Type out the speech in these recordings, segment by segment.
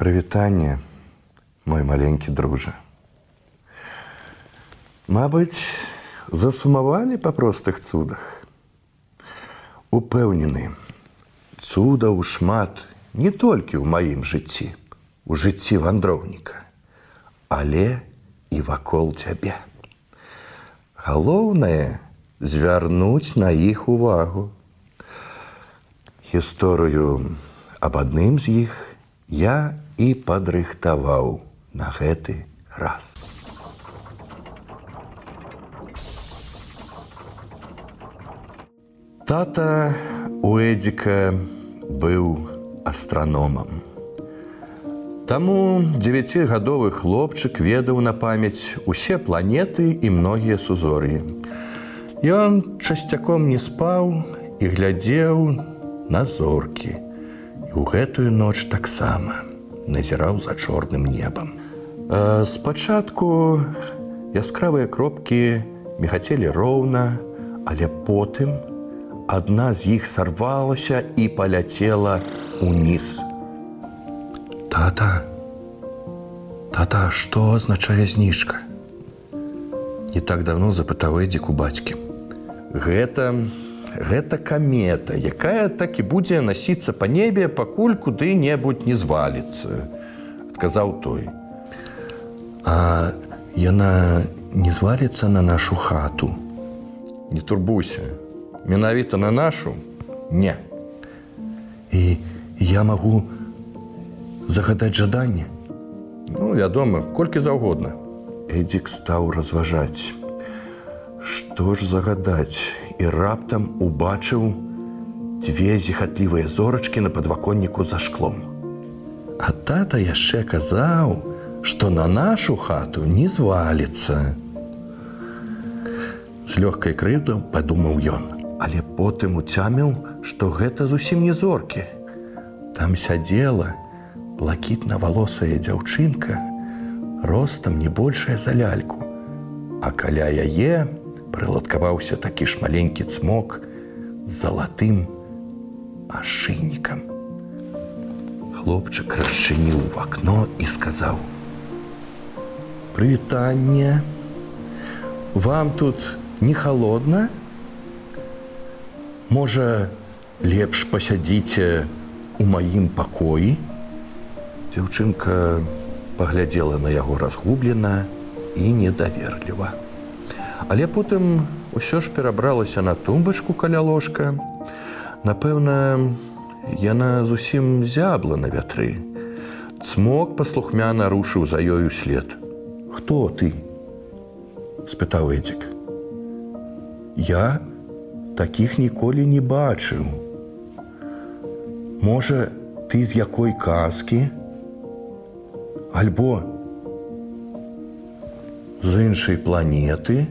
Прывітанне, мой маленькі дружа. Мабыць, засумавалі па простых цудах. Упэўнены, цудаў шмат не толькі ў маім жыцці, у жыцці вандроўніка, але і вакол цябе. Галоўнае звярнуць на іх увагу. Гісторыю аб адным з іх я і падрыхтаваў на гэты раз. Тата у Эдзіка быў астраномам. Таму дзевяцігадовы хлопчык ведаў на памяць усе планеты і многія сузор'і. Ён часцяком не спаў і глядзеў на зоркі і ў гэтую ноч таксама назіраў за чорным небам. Спачатку яскравыя кропкі мехацелі роўна, але потым адна з іх сарвалася і паляцела уніз. Тата, Тата, што азначае зніжка? Не так давно запытаў эдзік у бацькі. Гэта, гэта камета, якая так і будзе насіцца па небе, пакуль куды-небудзь не зваліцца, адказаў той. А яна не зваліцца на нашу хату. Не турбуйся, менавіта на нашу не. І я магу загадаць жаданне. Ну, вядома, колькі заўгодна. Эдзік стаў разважаць. Што ж загадаць і раптам убачыў дзве зіхатлівыя зорачкі на падваконніку за шклом. А тата яшчэ казаў, што на нашу хату не зваліцца. З лёгкай крыўдам падумаў ён, але потым уцяміў, што гэта зусім не зоркі. Там сядзела блакітна-валосая дзяўчынка, ростам не большая за ляльку, а каля яе прыладкаваўся такі ж маленькі цмок залатым ашыннікам. Хлопчык расчыніў в акно і сказаў: « Прывітанне, вам тут не холодна? Можа, лепш пасядзіце у маім пакоі? Дзяўчынка паглядзела на яго разгублена і недаверліва. Але потым усё ж перабралася на тумбачку каля ложка. Напэўна, яна зусім зябла на вятры. Цмок паслухмяна рушыў за ёю след. Хто ты? спытаў Эдзік. Я такіх ніколі не бачыў. Можа, ты з якой казкі? Альбо з іншай планеты,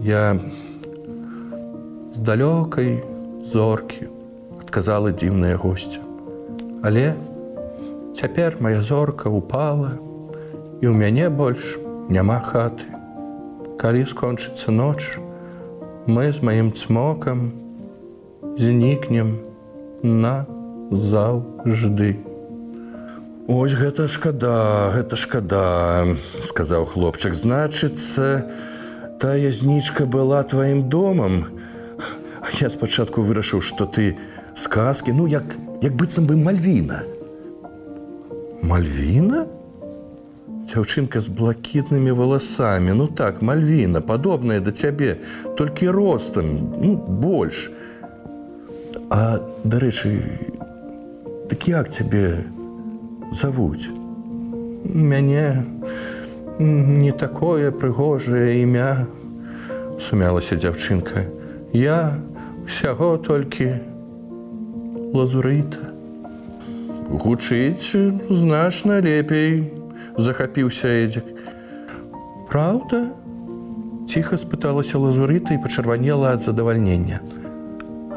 Я з далёкай зоркі адказала дзіўная госця. Але цяпер моя зорка упала і ў мяне больш няма хаты. Калі скончыцца ноч, мы з маім цмокам знікнем на заўжды. Ось гэта шкада, гэта шкада, сказаў хлопчык, значыцца, тая знічка была тваім домам. Я спачатку вырашыў, што ты сказкі, ну як, як быццам бы мальвіна. Мальвіна? Дзяўчынка з блакітнымі валасамі, ну так, мальвіна, падобная да цябе, толькі ростам, ну, больш. А дарэчы, так як цябе завуць? Мяне не такое прыгожае імя сумялася дзяўчынка. Я усяго толькі лазурыта гучыць значна лепей захапіўся эдзік. Праўда? Ціха спыталася лазурыта і пачырванела ад задавальнення.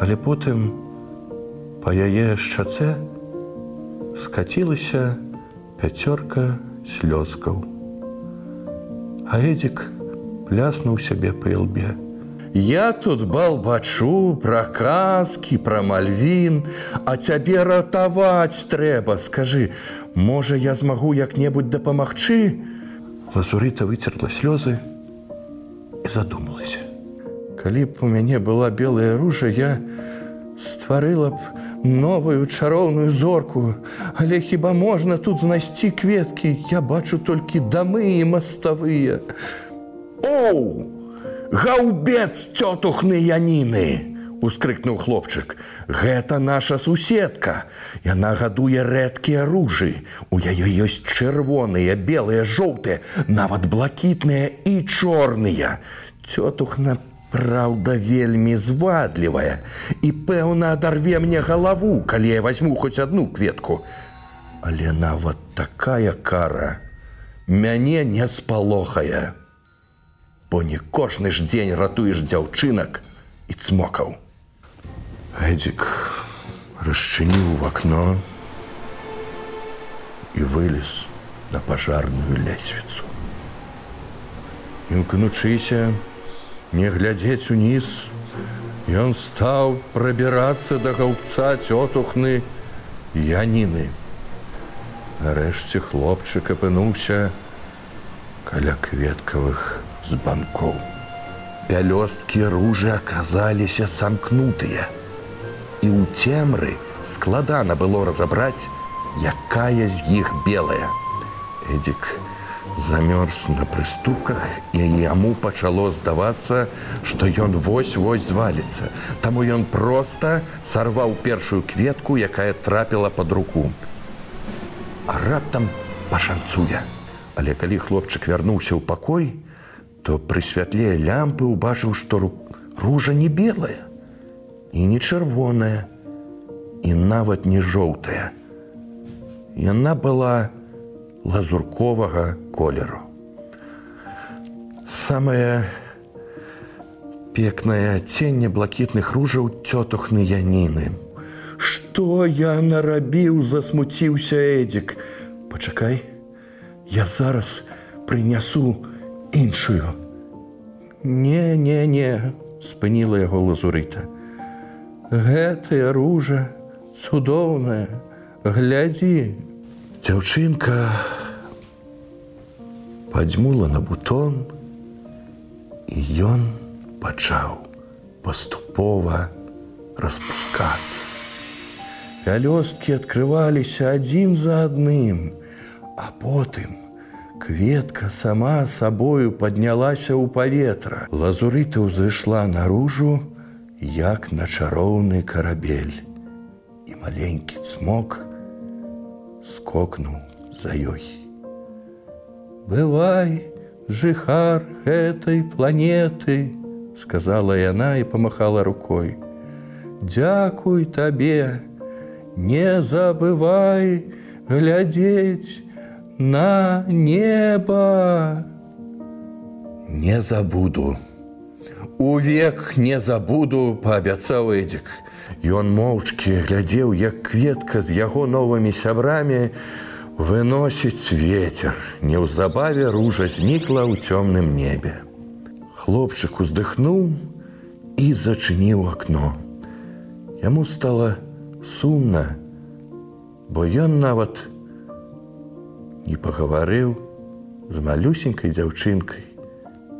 Але потым па яе шчацэ скацілася пяцёрка слёзкаў А Эдзік пляснуў сябе па лбе. Я тут балбачу пра казкі, пра мальвін, а цябе ратаваць трэба, скажы, можа, я змагу як-небудзь дапамагчы. Лазурыта выцерла слёзы і задумалася. Калі б у мяне была белая ружа, я стварыла б новую чароўную зорку, Але хіба можна тут знайсці кветкі, я бачу толькі дамы і маставыя. Оу! Гаўбец цётухны яніны! ускрыкнуў хлопчык. Гэта наша суседка. Яна гадуе рэдкія ружы. У яе ёсць чырвоныя, белыя, жоўтыя, нават блакітныя і чорныя. Цётухна Праўда, вельмі звадлівая і пэўна адарве мне галаву, калі я возьму хоць одну кветку. Але нават такая кара мяне не спалохае. Бо не кожны ж дзень ратуеш дзяўчынак і цмокаў. Эдзік расчыніў в акно і вылез на пажарную лесвіцу. Імкнучыся, не глядзець уніз. Ён стаў прабірацца да гаўбца цётухны яніны. Нарэшце хлопчык апынуўся каля кветкавых збанкоў. Пялёсткі ружы аказаліся самкнутыя. І ў цемры складана было разабраць, якая з іх белая. Эдзік замёрз на прыступках і яму пачало здавацца, што ён вось-вось зваліцца. Таму ён проста сарваў першую кветку, якая трапіла под руку. А раптам пашанцуе. Але калі хлопчык вярнуўся ў пакой, то пры святле лямпы ўбачыў, што ружа не белая і не чырвоная і нават не жоўтая. Яна была, лазурковага колеру. Самае пекнае адценне блакітных ружаў цётухны яніны. Што я нарабіў, засмуціўся Эдзік. Пачакай, я зараз прынясу іншую. Не, не, не, спыніла яго лазурыта. Гэтая ружа цудоўная, глядзі, Дзяўчынка падзьмула на бутон, і ён пачаў паступова распускацца. Пялёсткі адкрываліся адзін за адным, а потым кветка сама сабою паднялася ў паветра. Лазурыта ўзышла наружу, як на чароўны карабель. І маленькі цмок, скокнуў за ёй. Бывай, жыхар гэтай планеты, сказала яна і памахала рукой. Дякуй табе, не забывай глядзець на неба. Не забуду. Увек не забуду, паабяцаў Эдзік. Ён моўчкі глядзеў, як кветка з яго новымі сябрамі выносіць ветер. Неўзабаве ружа знікла ў цёмным небе. Хлопчык уздыхнуў і зачыніў акно. Яму стала сумна, бо ён нават не пагаварыў з малюсенькай дзяўчынкай,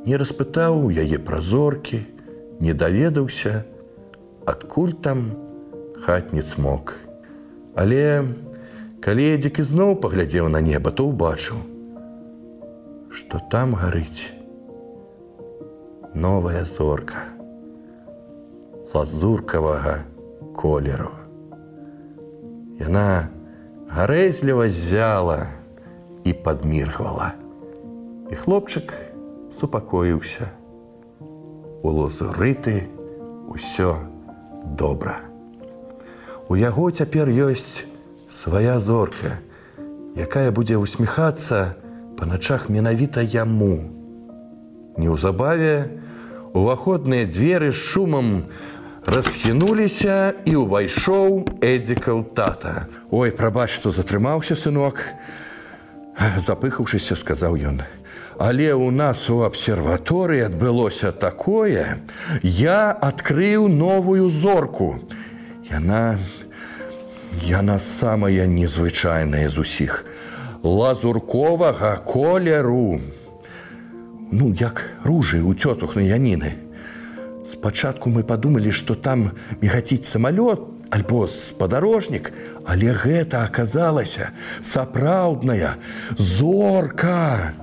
не распытаў яе празоркі, не даведаўся, адкуль там хатні цмок. Але калі Эдзік ізноў паглядзеў на неба, то ўбачыў, што там гарыць новая зорка лазуркавага колеру. Яна гарэзліва зяла і падміргвала. І хлопчык супакоіўся. У лазурыты ўсё, добра. У яго цяпер ёсць свая зорка, якая будзе усміхацца па начах менавіта яму. Неўзабаве уваходныя дзверы з шумам расхінуліся і ўвайшоў Эдзікаў тата. Ой, прабач, што затрымаўся сынок, запыхаўшыся, сказаў ён. Але ў нас у абсерваторыі адбылося такое, я адкрыў новую зорку. Яна яна самая незвычайная з усіх лазурковага колеру. Ну, як ружы ў цётух на яніны. Спачатку мы падумалі, што там мігаціць самалёт альбо спадарожнік, але гэта аказалася сапраўдная зорка.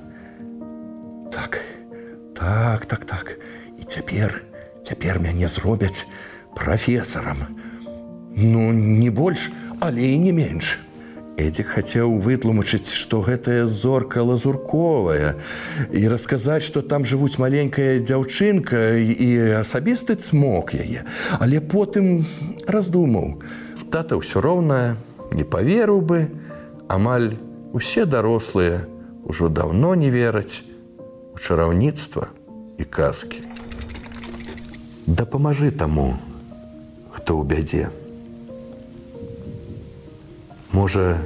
Так, так, так, так. І цяпер цяпер мяне зробяць прафесарам. Ну, не больш, але і не менш. Эдзік хацеў вытлумачыць, што гэтая зорка лазурковая і расказаць, што там жывуць маленькая дзяўчынка і асабісты цмок яе. Але потым раздумаў. Тата ўсё роўна не паверыў бы, амаль усе дарослыя ўжо даўно не вераць чараўніцтва і казкі. Дапамажы таму, хто ў бядзе. Можа,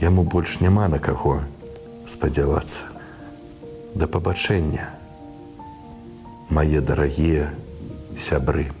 яму больш няма на каго спадзявацца. Да пабачэння, мае дарагія сябры.